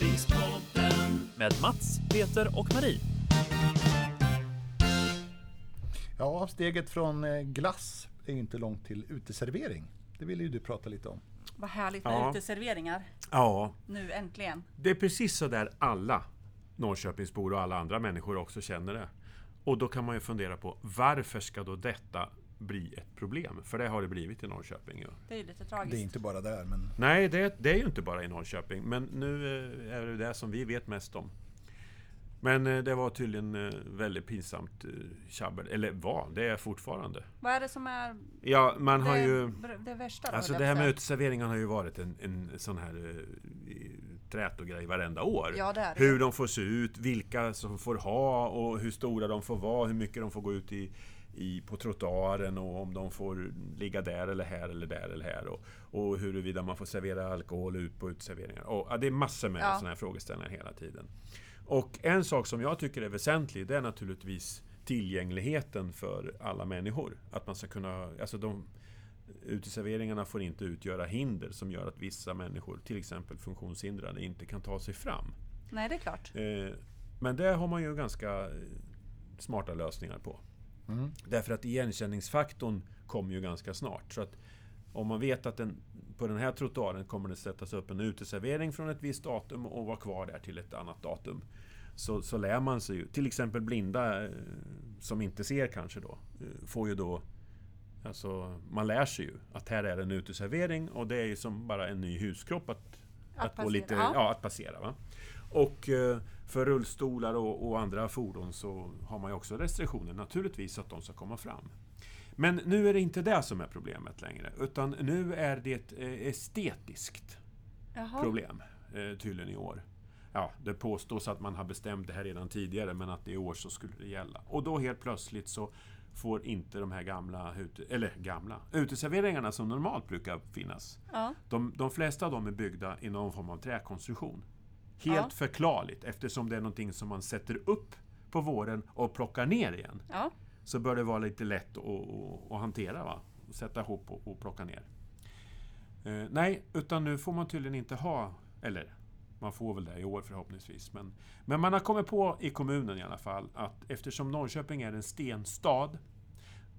Norrköpingspodden med Mats, Peter och Marie. Ja, steget från eh, glass är ju inte långt till uteservering. Det ville ju du prata lite om. Vad härligt med Ja. uteserveringar. Ja, Nu äntligen. det är precis så där alla Norrköpingsbor och alla andra människor också känner det. Och då kan man ju fundera på varför ska då detta bli ett problem? För det har det blivit i Norrköping. Ju. Det är ju lite tragiskt. Det är inte bara där, men Nej, det, det är ju inte bara i Norrköping, men nu eh, är det det som vi vet mest om. Men eh, det var tydligen eh, väldigt pinsamt tjabbel, eller var, det är fortfarande. Vad är det som är Ja, man har det, ju... det värsta? Alltså det här med uteserveringen har ju varit en, en sån här eh, trätogrej varenda år. Ja, det är det. Hur de får se ut, vilka som får ha och hur stora de får vara, hur mycket de får gå ut i, i på trottoaren och om de får ligga där eller här eller där eller här. Och, och huruvida man får servera alkohol ut på uteserveringar. Och, ja, det är massor med Ja. sådana här frågeställningar hela tiden. Och en sak som jag tycker är väsentlig, det är naturligtvis tillgängligheten för alla människor. Att man ska kunna, alltså de, uteserveringarna får inte utgöra hinder som gör att vissa människor, till exempel funktionshindrade, inte kan ta sig fram. Nej, det är klart. Eh, Men det har man ju ganska smarta lösningar på. Mm. Därför att igenkänningsfaktorn kommer ju ganska snart. Så att om man vet att den, på den här trottoaren kommer det sättas upp en uteservering från ett visst datum och vara kvar där till ett annat datum. Så, så lär man sig ju. Till exempel blinda eh, som inte ser kanske då, eh, får ju då Alltså, man lär sig ju att här är en uteservering och det är ju som bara en ny huskropp att, Att att, gå lite, ja. ja. att passera. Va? Och eh, för rullstolar och, och andra fordon så har man ju också restriktioner naturligtvis att de ska komma fram. Men nu är det inte det som är problemet längre, utan nu är det ett eh, estetiskt Jaha. problem, eh, tydligen i år. Ja, det påstås att man har bestämt det här redan tidigare, men att i år så skulle det gälla. Och då helt plötsligt så får inte de här gamla, eller gamla, uteserveringarna som normalt brukar finnas, Ja. de, de flesta av dem är byggda i någon form av träkonstruktion. Helt Ja. förklarligt, eftersom det är någonting som man sätter upp på våren och plockar ner igen. ja. Så bör det vara lite lätt att, att, hantera, va? sätta ihop och, och plocka ner. Eh, nej, utan nu får man tydligen inte ha, eller man får väl det i år förhoppningsvis, men, men man har kommit på i kommunen i alla fall att eftersom Norrköping är en stenstad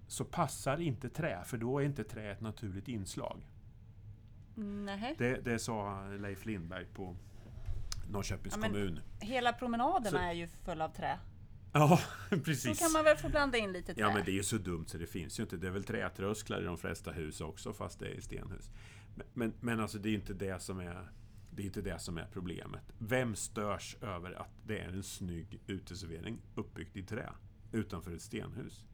så passar inte trä, för då är inte trä ett naturligt inslag. Nej. Det, det sa Leif Lindberg på Norrköpings Ja, kommun. Hela promenaderna Så- är ju full av trä. Ja, Då precis. kan man väl få blanda in lite trä. Ja, men det är ju så dumt så det finns ju inte. Det är väl trätrösklar i de flesta hus också, fast det är stenhus. Men, men, men alltså, det är inte det som är det är inte det som är problemet. Vem störs över att det är en snygg uteservering uppbyggd i trä utanför ett stenhus?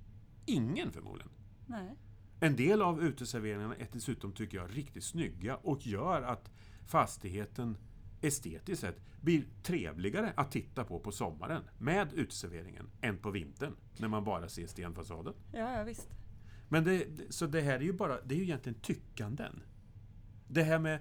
Ingen förmodligen. Nej. En del av uteserveringarna är dessutom, tycker jag, riktigt snygga och gör att fastigheten estetiskt sett blir trevligare att titta på på sommaren med uteserveringen än på vintern när man bara ser stenfasaden. Ja, ja, visst. Men det, så det här är ju bara, det är ju egentligen tyckanden. Det här med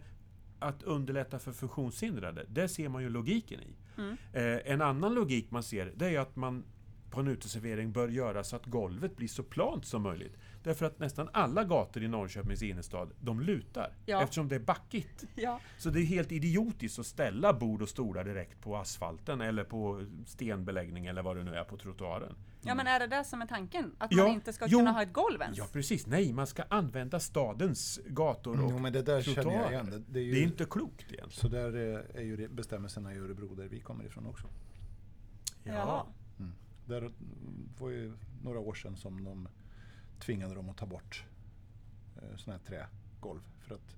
att underlätta för funktionshindrade, det ser man ju logiken i. Mm. Eh, en annan logik man ser, det är att man på en uteservering bör göra så att golvet blir så plant som möjligt. Därför att nästan alla gator i Norrköpings innerstad, de lutar. Ja. Eftersom det är backigt. Ja. Så det är helt idiotiskt att ställa bord och stolar direkt på asfalten eller på stenbeläggning eller vad det nu är på trottoaren. ja, men är det det som är tanken? Att Ja, man inte ska jo. kunna ha ett golv ens? Ja, precis. Nej, man ska använda stadens gator och Jo, men det där känner jag trottoarer. igen. Det, det är ju, Det är inte klokt egentligen. Så där eh, är ju bestämmelserna i Örebro där vi kommer ifrån också. Jaha. Mm. Där mm, var ju några år sedan som de tvingade dem att ta bort eh, sådana här trägolv för att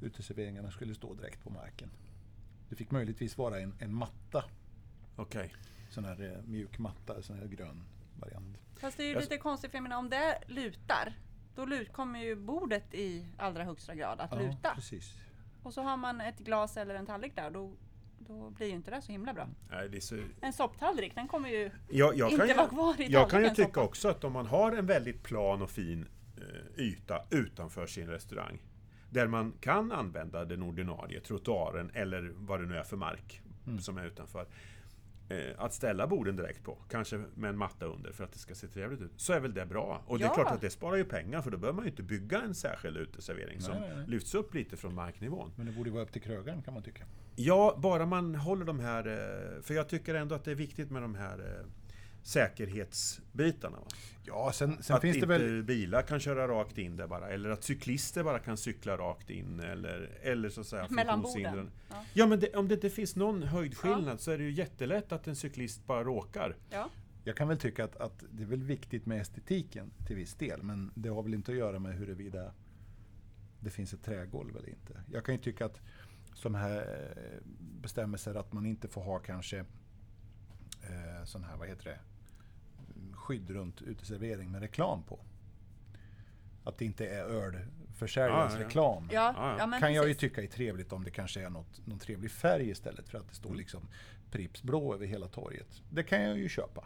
uteserveringarna skulle stå direkt på marken. Det fick möjligtvis vara en, en matta, Okej. sån här eh, mjuk matta, sån här grön variant. Fast det är ju Jag- lite konstigt, för jag menar om det lutar, då lut kommer ju bordet i allra högsta grad att luta. precis. Och så har man ett glas eller en tallrik där, då, då blir ju inte det så himla bra. Nej, det är så... En sopptallrik, den kommer ju jag, jag inte kan vara ju, kvar i Jag kan ju tallriken, tycka soppan. också att om man har en väldigt plan och fin eh, yta utanför sin restaurang där man kan använda den ordinarie trottoaren eller vad det nu är för mark Mm. som är utanför. Eh, att ställa borden direkt på, kanske med en matta under för att det ska se trevligt ut, så är väl det bra. Och det är Ja. klart att det sparar ju pengar för då behöver man ju inte bygga en särskild uteservering som Nej, nej, nej. lyfts upp lite från marknivån. Men det borde vara upp till krögaren kan man tycka. Ja, bara man håller de här... eh, För jag tycker ändå att det är viktigt med de här eh, säkerhetsbitarna. Va? Ja, sen, sen att finns det inte väl... bilar kan köra rakt in där bara. Eller att cyklister bara kan cykla rakt in. Eller, eller så att säga Mellan borden. Ja. Ja, men det, om det inte finns någon höjdskillnad så är det ju jättelätt att en cyklist bara råkar. Ja. Jag kan väl tycka att, att det är väl viktigt med estetiken till viss del, men det har väl inte att göra med huruvida det finns ett trägolv eller inte. Jag kan ju tycka att som här eh, bestämmelser att man inte får ha kanske eh, sån här, vad heter det, skydd runt uteservering med reklam på. Att det inte är ölförsäljarens Ja, ja, ja. reklam. Ja, Ja, ja. ja, men kan jag ju tycka är trevligt om det kanske är något, någon trevlig färg istället för att det står Mm. liksom Pripps blå över hela torget. Det kan jag ju köpa.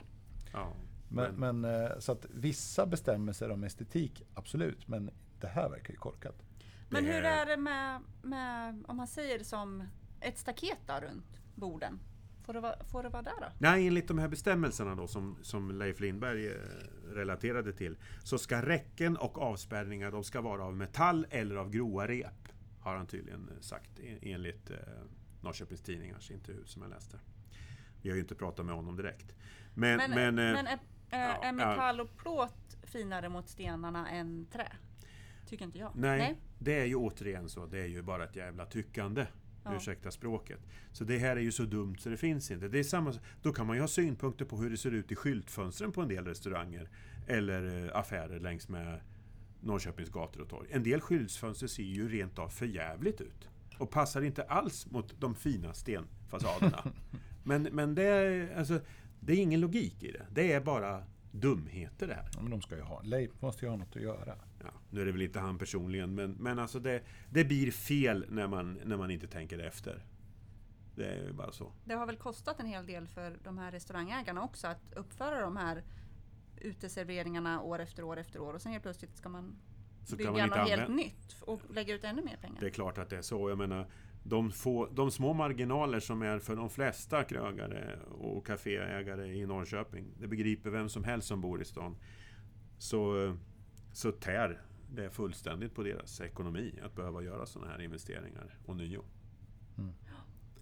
Ja, Men, men, eh, så att vissa bestämmelser om estetik, absolut. Men det här verkar ju korkat. Men hur är- det med, med, om man säger som ett staket runt borden? Får det vara, får det vara där då? Nej, enligt de här bestämmelserna då som, som Leif Lindberg eh, relaterade till så ska räcken och avspärrningar de ska vara av metall eller av grova rep. Har han tydligen eh, sagt en- enligt eh, Norrköpings Tidningars intervju som jag läste. Vi har ju inte pratat med honom direkt. Men, Men, men, eh, men är, ja, är metall och plåt finare mot stenarna än trä? Tycker inte jag. nej, det är ju återigen så. Det är ju bara ett jävla tyckande. Ja. Ursäkta språket. Så det här är ju så dumt så det finns inte. Det är samma, då kan man ju ha synpunkter på hur det ser ut i skyltfönstren på en del restauranger. Eller eh, affärer längs med Norrköpings gator och torg. En del skyltfönster ser ju rent av för jävligt ut. Och passar inte alls mot de fina stenfasaderna. men men det, är, alltså, det är ingen logik i det. Det är bara dumheter det här. Ja, men de ska ju ha, Leif måste ju ha något att göra. Ja, nu är det väl inte han personligen, men, men alltså det, det blir fel när man, när man inte tänker efter. Det är ju bara så. Det har väl kostat en hel del för de här restaurangägarna också att uppföra de här uteserveringarna år efter år efter år och sen helt plötsligt ska man Så bygga kan man något helt nytt och lägga ut ännu mer pengar. Det är klart att det är så. Jag menar, de, få, de små marginaler som är för de flesta krögare och kaféägare i Norrköping, det begriper vem som helst som bor i stan, så, så tär det fullständigt på deras ekonomi att behöva göra sådana här investeringar ånyo.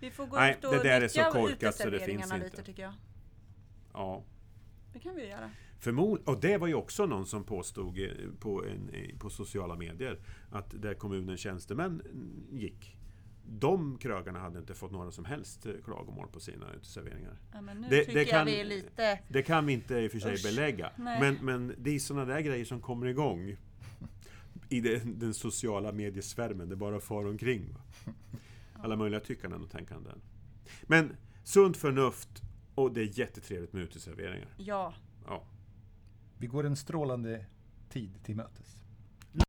Vi får gå Nej, ut och det där är så korkat så det finns lite inte. tycker jag. Ja, Det kan vi göra. Förmod och det var ju också någon som påstod eh, på, en, eh, på sociala medier att där kommunens tjänstemän mm, gick de krögarna hade inte fått några som helst klagomål på sina uteserveringar. Ja, men nu Det- tycker det kan- jag vi är lite... Det kan vi inte i och för sig Usch, belägga. nej. Men, men det är sådana där grejer som kommer igång i den, den sociala mediesvärmen. Det bara far omkring. Va? Alla möjliga tyckanden och tänkanden. Men sunt förnuft och det är jättetrevligt med uteserveringar. Ja, Ja. Vi går en strålande tid till mötes.